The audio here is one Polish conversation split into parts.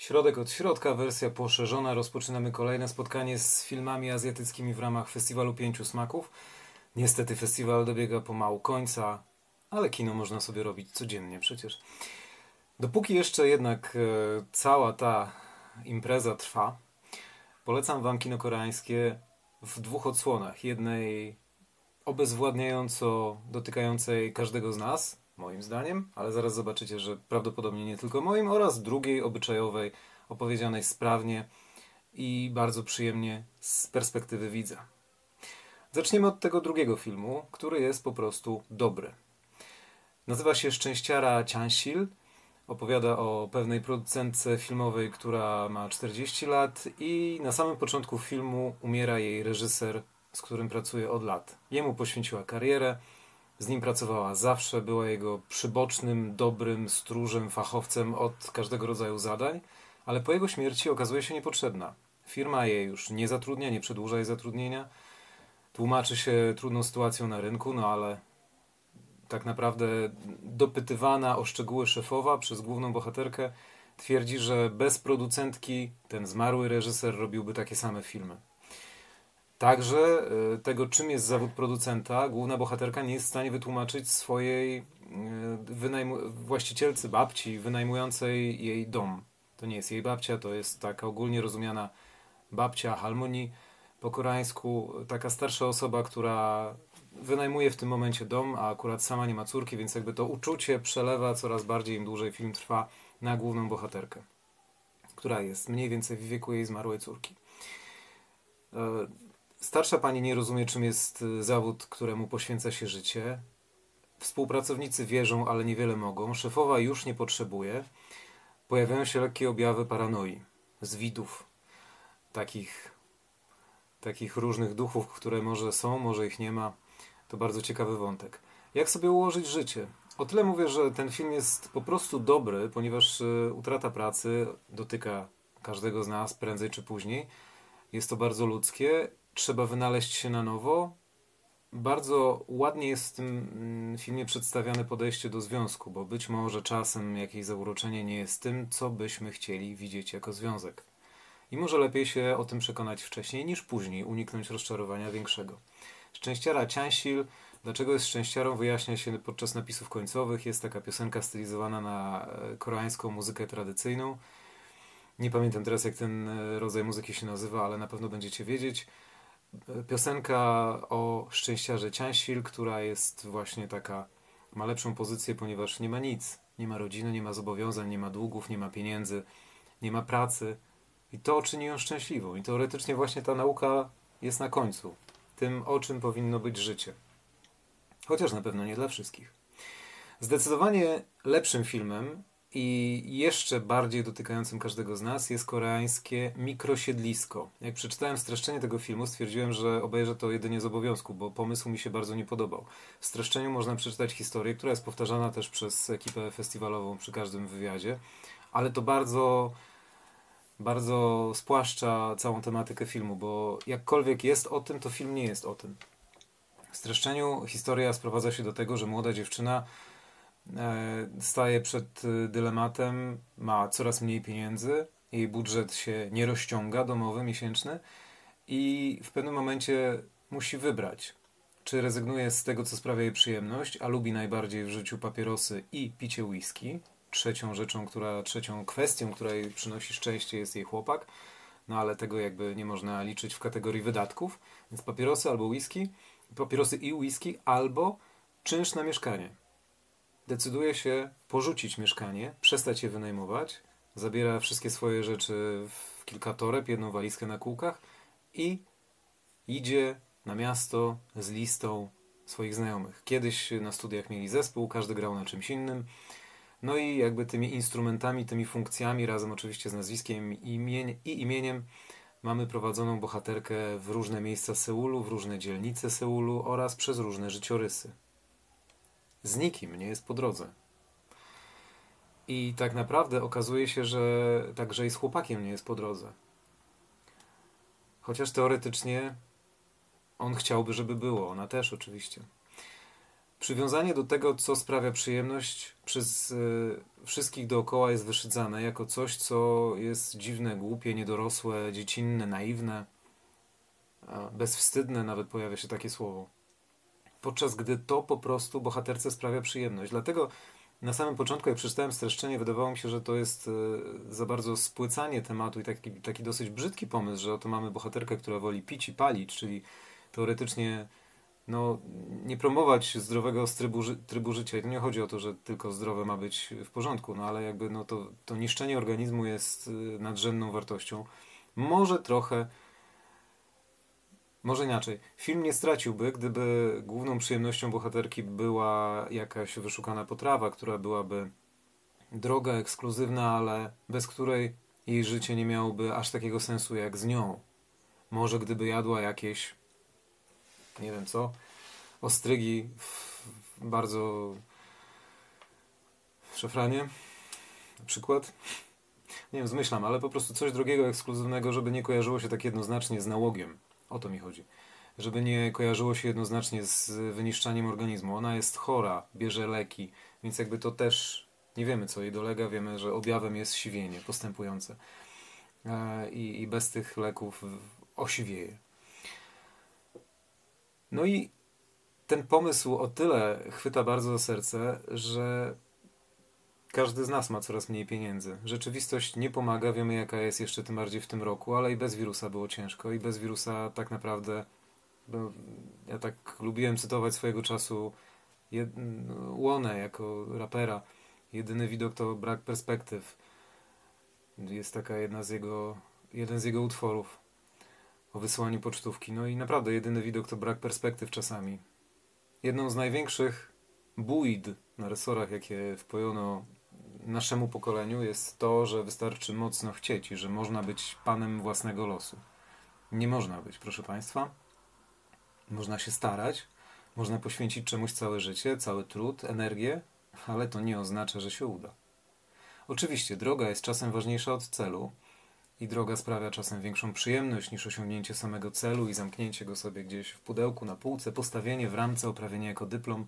Środek od środka, wersja poszerzona. Rozpoczynamy kolejne spotkanie z filmami azjatyckimi w ramach Festiwalu Pięciu Smaków. Niestety festiwal dobiega pomału końca, ale kino można sobie robić codziennie przecież. Dopóki jeszcze jednak e, cała ta impreza trwa, polecam Wam kino koreańskie w dwóch odsłonach. Jednej obezwładniająco dotykającej każdego z nas, moim zdaniem, ale zaraz zobaczycie, że prawdopodobnie nie tylko moim, oraz drugiej obyczajowej, opowiedzianej sprawnie i bardzo przyjemnie z perspektywy widza. Zaczniemy od tego drugiego filmu, który jest po prostu dobry. Nazywa się Szczęściara Ciansil. Opowiada o pewnej producentce filmowej, która ma 40 lat i na samym początku filmu umiera jej reżyser, z którym pracuje od lat. Jemu poświęciła karierę, z nim pracowała zawsze, była jego przybocznym, dobrym stróżem, fachowcem od każdego rodzaju zadań, ale po jego śmierci okazuje się niepotrzebna. Firma jej już nie zatrudnia, nie przedłuża jej zatrudnienia. Tłumaczy się trudną sytuacją na rynku, no ale tak naprawdę dopytywana o szczegóły szefowa przez główną bohaterkę twierdzi, że bez producentki ten zmarły reżyser robiłby takie same filmy. Także y, tego, czym jest zawód producenta, główna bohaterka nie jest w stanie wytłumaczyć swojej y, wynajmu- właścicielcy, babci, wynajmującej jej dom. To nie jest jej babcia, to jest taka ogólnie rozumiana babcia Halmoni po koreańsku, taka starsza osoba, która wynajmuje w tym momencie dom, a akurat sama nie ma córki, więc jakby to uczucie przelewa coraz bardziej, im dłużej film trwa, na główną bohaterkę, która jest mniej więcej w wieku jej zmarłej córki. Starsza pani nie rozumie, czym jest y, zawód, któremu poświęca się życie. Współpracownicy wierzą, ale niewiele mogą. Szefowa już nie potrzebuje. Pojawiają się lekkie objawy paranoi, zwidów, takich, takich różnych duchów, które może są, może ich nie ma. To bardzo ciekawy wątek. Jak sobie ułożyć życie? O tyle mówię, że ten film jest po prostu dobry, ponieważ y, utrata pracy dotyka każdego z nas prędzej czy później. Jest to bardzo ludzkie trzeba wynaleźć się na nowo. Bardzo ładnie jest w tym mm, filmie przedstawiane podejście do związku, bo być może czasem jakieś zauroczenie nie jest tym, co byśmy chcieli widzieć jako związek. I może lepiej się o tym przekonać wcześniej niż później, uniknąć rozczarowania większego. Szczęściara Ciansil, dlaczego jest szczęściarą, wyjaśnia się podczas napisów końcowych. Jest taka piosenka stylizowana na e, koreańską muzykę tradycyjną. Nie pamiętam teraz, jak ten e, rodzaj muzyki się nazywa, ale na pewno będziecie wiedzieć piosenka o szczęściarze Ciansil, która jest właśnie taka, ma lepszą pozycję, ponieważ nie ma nic. Nie ma rodziny, nie ma zobowiązań, nie ma długów, nie ma pieniędzy, nie ma pracy. I to czyni ją szczęśliwą. I teoretycznie właśnie ta nauka jest na końcu. Tym, o czym powinno być życie. Chociaż na pewno nie dla wszystkich. Zdecydowanie lepszym filmem i jeszcze bardziej dotykającym każdego z nas jest koreańskie mikrosiedlisko. Jak przeczytałem streszczenie tego filmu, stwierdziłem, że obejrzę to jedynie z obowiązku, bo pomysł mi się bardzo nie podobał. W streszczeniu można przeczytać historię, która jest powtarzana też przez ekipę festiwalową przy każdym wywiadzie, ale to bardzo bardzo spłaszcza całą tematykę filmu, bo jakkolwiek jest o tym, to film nie jest o tym. W streszczeniu historia sprowadza się do tego, że młoda dziewczyna staje przed e, dylematem, ma coraz mniej pieniędzy, jej budżet się nie rozciąga, domowy, miesięczny i w pewnym momencie musi wybrać, czy rezygnuje z tego, co sprawia jej przyjemność, a lubi najbardziej w życiu papierosy i picie whisky. Trzecią rzeczą, która, trzecią kwestią, która jej przynosi szczęście jest jej chłopak, no ale tego jakby nie można liczyć w kategorii wydatków, więc papierosy albo whisky, papierosy i whisky, albo czynsz na mieszkanie decyduje się porzucić mieszkanie, przestać je wynajmować, zabiera wszystkie swoje rzeczy w kilka toreb, jedną walizkę na kółkach i idzie na miasto z listą swoich znajomych. Kiedyś na studiach mieli zespół, każdy grał na czymś innym. No i jakby tymi instrumentami, tymi funkcjami, razem oczywiście z nazwiskiem i imieniem, mamy prowadzoną bohaterkę w różne miejsca Seulu, w różne dzielnice Seulu oraz przez różne życiorysy z nikim nie jest po drodze. I tak naprawdę okazuje się, że także i z chłopakiem nie jest po drodze. Chociaż teoretycznie on chciałby, żeby było, ona też oczywiście. Przywiązanie do tego, co sprawia przyjemność, przez y, wszystkich dookoła jest wyszydzane jako coś, co jest dziwne, głupie, niedorosłe, dziecinne, naiwne, bezwstydne, nawet pojawia się takie słowo. Podczas gdy to po prostu bohaterce sprawia przyjemność. Dlatego na samym początku, jak przeczytałem streszczenie, wydawało mi się, że to jest y, za bardzo spłycanie tematu i taki, taki dosyć brzydki pomysł, że oto mamy bohaterkę, która woli pić i palić, czyli teoretycznie no, nie promować zdrowego trybu, trybu życia. I to nie chodzi o to, że tylko zdrowe ma być w porządku, no ale jakby no, to, to niszczenie organizmu jest y, nadrzędną wartością. Może trochę, może inaczej. Film nie straciłby, gdyby główną przyjemnością bohaterki była jakaś wyszukana potrawa, która byłaby droga, ekskluzywna, ale bez której jej życie nie miałoby aż takiego sensu jak z nią. Może gdyby jadła jakieś nie wiem co, ostrygi w bardzo w na przykład. Nie wiem, zmyślam, ale po prostu coś drogiego, ekskluzywnego, żeby nie kojarzyło się tak jednoznacznie z nałogiem. O to mi chodzi. Żeby nie kojarzyło się jednoznacznie z wyniszczaniem organizmu. Ona jest chora, bierze leki, więc jakby to też nie wiemy, co jej dolega. Wiemy, że objawem jest siwienie postępujące. E, I, i bez tych leków osiwieje. No i ten pomysł o tyle chwyta bardzo za serce, że każdy z nas ma coraz mniej pieniędzy. Rzeczywistość nie pomaga, wiemy jaka jest jeszcze tym bardziej w tym roku, ale i bez wirusa było ciężko i bez wirusa tak naprawdę no, ja tak lubiłem cytować swojego czasu Łonę jako rapera. Jedyny widok to brak perspektyw. Jest taka jedna z jego, jeden z jego utworów o wysłaniu pocztówki. No i naprawdę jedyny widok to brak perspektyw czasami. Jedną z największych bójd na resorach, jakie wpojono naszemu pokoleniu, jest to, że wystarczy mocno chcieć i że można być panem własnego losu. Nie można być, proszę Państwa. Można się starać, można poświęcić czemuś całe życie, cały trud, energię, ale to nie oznacza, że się uda. Oczywiście droga jest czasem ważniejsza od celu, i droga sprawia czasem większą przyjemność niż osiągnięcie samego celu i zamknięcie go sobie gdzieś w pudełku, na półce, postawienie w ramce, oprawienie jako dyplom,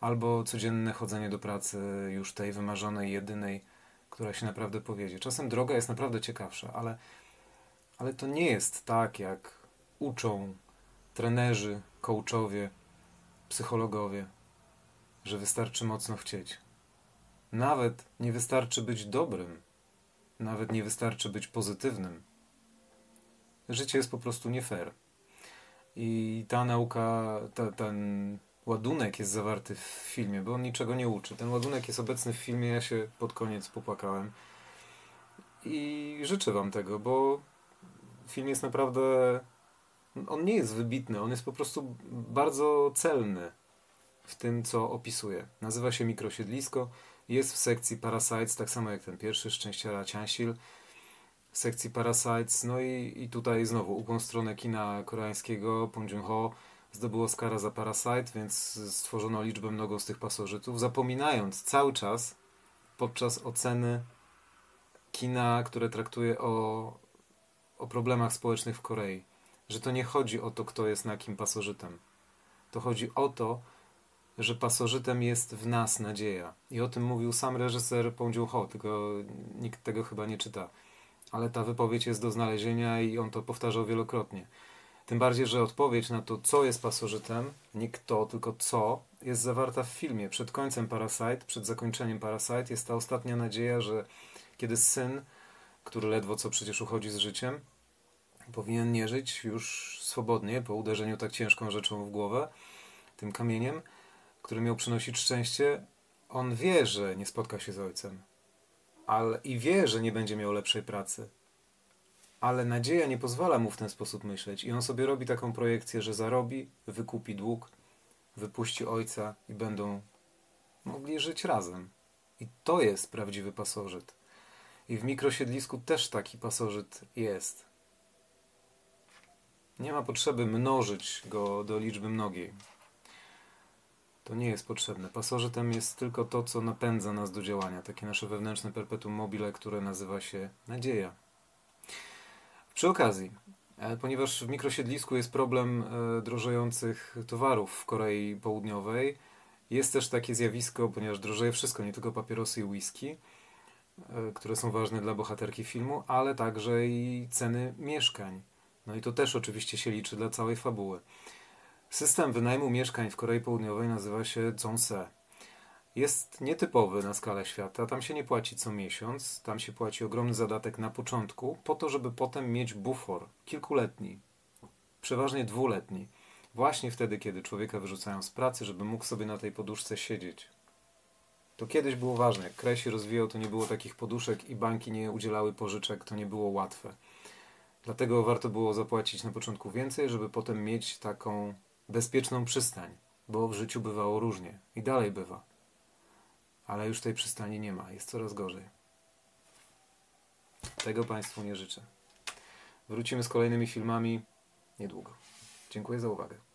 albo codzienne chodzenie do pracy już tej wymarzonej, jedynej, która się naprawdę powiedzie. Czasem droga jest naprawdę ciekawsza, ale, ale to nie jest tak, jak uczą trenerzy, coachowie, psychologowie, że wystarczy mocno chcieć. Nawet nie wystarczy być dobrym nawet nie wystarczy być pozytywnym. Życie jest po prostu nie fair. I ta nauka, ta, ten ładunek jest zawarty w filmie, bo on niczego nie uczy. Ten ładunek jest obecny w filmie, ja się pod koniec popłakałem. I życzę Wam tego, bo film jest naprawdę. On nie jest wybitny, on jest po prostu bardzo celny w tym, co opisuje. Nazywa się Mikrosiedlisko. Jest w sekcji Parasites, tak samo jak ten pierwszy, Szczęściara Ciansil. W sekcji Parasites, no i, i tutaj znowu ukłon stronę kina koreańskiego, Pong Joon-ho zdobył Oscara za Parasite, więc stworzono liczbę mnogo z tych pasożytów, zapominając cały czas podczas oceny kina, które traktuje o, o problemach społecznych w Korei, że to nie chodzi o to, kto jest na kim pasożytem. To chodzi o to, że pasożytem jest w nas nadzieja. I o tym mówił sam reżyser Pong Joon-ho, tylko nikt tego chyba nie czyta. Ale ta wypowiedź jest do znalezienia i on to powtarzał wielokrotnie. Tym bardziej, że odpowiedź na to, co jest pasożytem, nie kto, tylko co, jest zawarta w filmie. Przed końcem Parasite, przed zakończeniem Parasite jest ta ostatnia nadzieja, że kiedy syn, który ledwo co przecież uchodzi z życiem, powinien nie żyć już swobodnie po uderzeniu tak ciężką rzeczą w głowę, tym kamieniem, który miał przynosić szczęście, on wie, że nie spotka się z ojcem. Ale, I wie, że nie będzie miał lepszej pracy. Ale nadzieja nie pozwala mu w ten sposób myśleć. I on sobie robi taką projekcję, że zarobi, wykupi dług, wypuści ojca i będą mogli żyć razem. I to jest prawdziwy pasożyt. I w mikrosiedlisku też taki pasożyt jest. Nie ma potrzeby mnożyć go do liczby mnogiej. To nie jest potrzebne. Pasożytem jest tylko to, co napędza nas do działania. Takie nasze wewnętrzne perpetuum mobile, które nazywa się nadzieja. Przy okazji, e, ponieważ w mikrosiedlisku jest problem e, drożejących towarów w Korei Południowej Jest też takie zjawisko, ponieważ drożeje wszystko, nie tylko papierosy i whisky, e, które są ważne dla bohaterki filmu, ale także i ceny mieszkań. No i to też oczywiście się liczy dla całej fabuły. System wynajmu mieszkań w Korei Południowej nazywa się Zonse. Jest nietypowy na skalę świata. Tam się nie płaci co miesiąc, tam się płaci ogromny zadatek na początku, po to, żeby potem mieć bufor kilkuletni, przeważnie dwuletni. Właśnie wtedy, kiedy człowieka wyrzucają z pracy, żeby mógł sobie na tej poduszce siedzieć. To kiedyś było ważne. Jak kraj się rozwijał, to nie było takich poduszek i banki nie udzielały pożyczek, to nie było łatwe. Dlatego warto było zapłacić na początku więcej, żeby potem mieć taką bezpieczną przystań, bo w życiu bywało różnie i dalej bywa. Ale już tej przystani nie ma, jest coraz gorzej. Tego Państwu nie życzę. Wrócimy z kolejnymi filmami niedługo. Dziękuję za uwagę.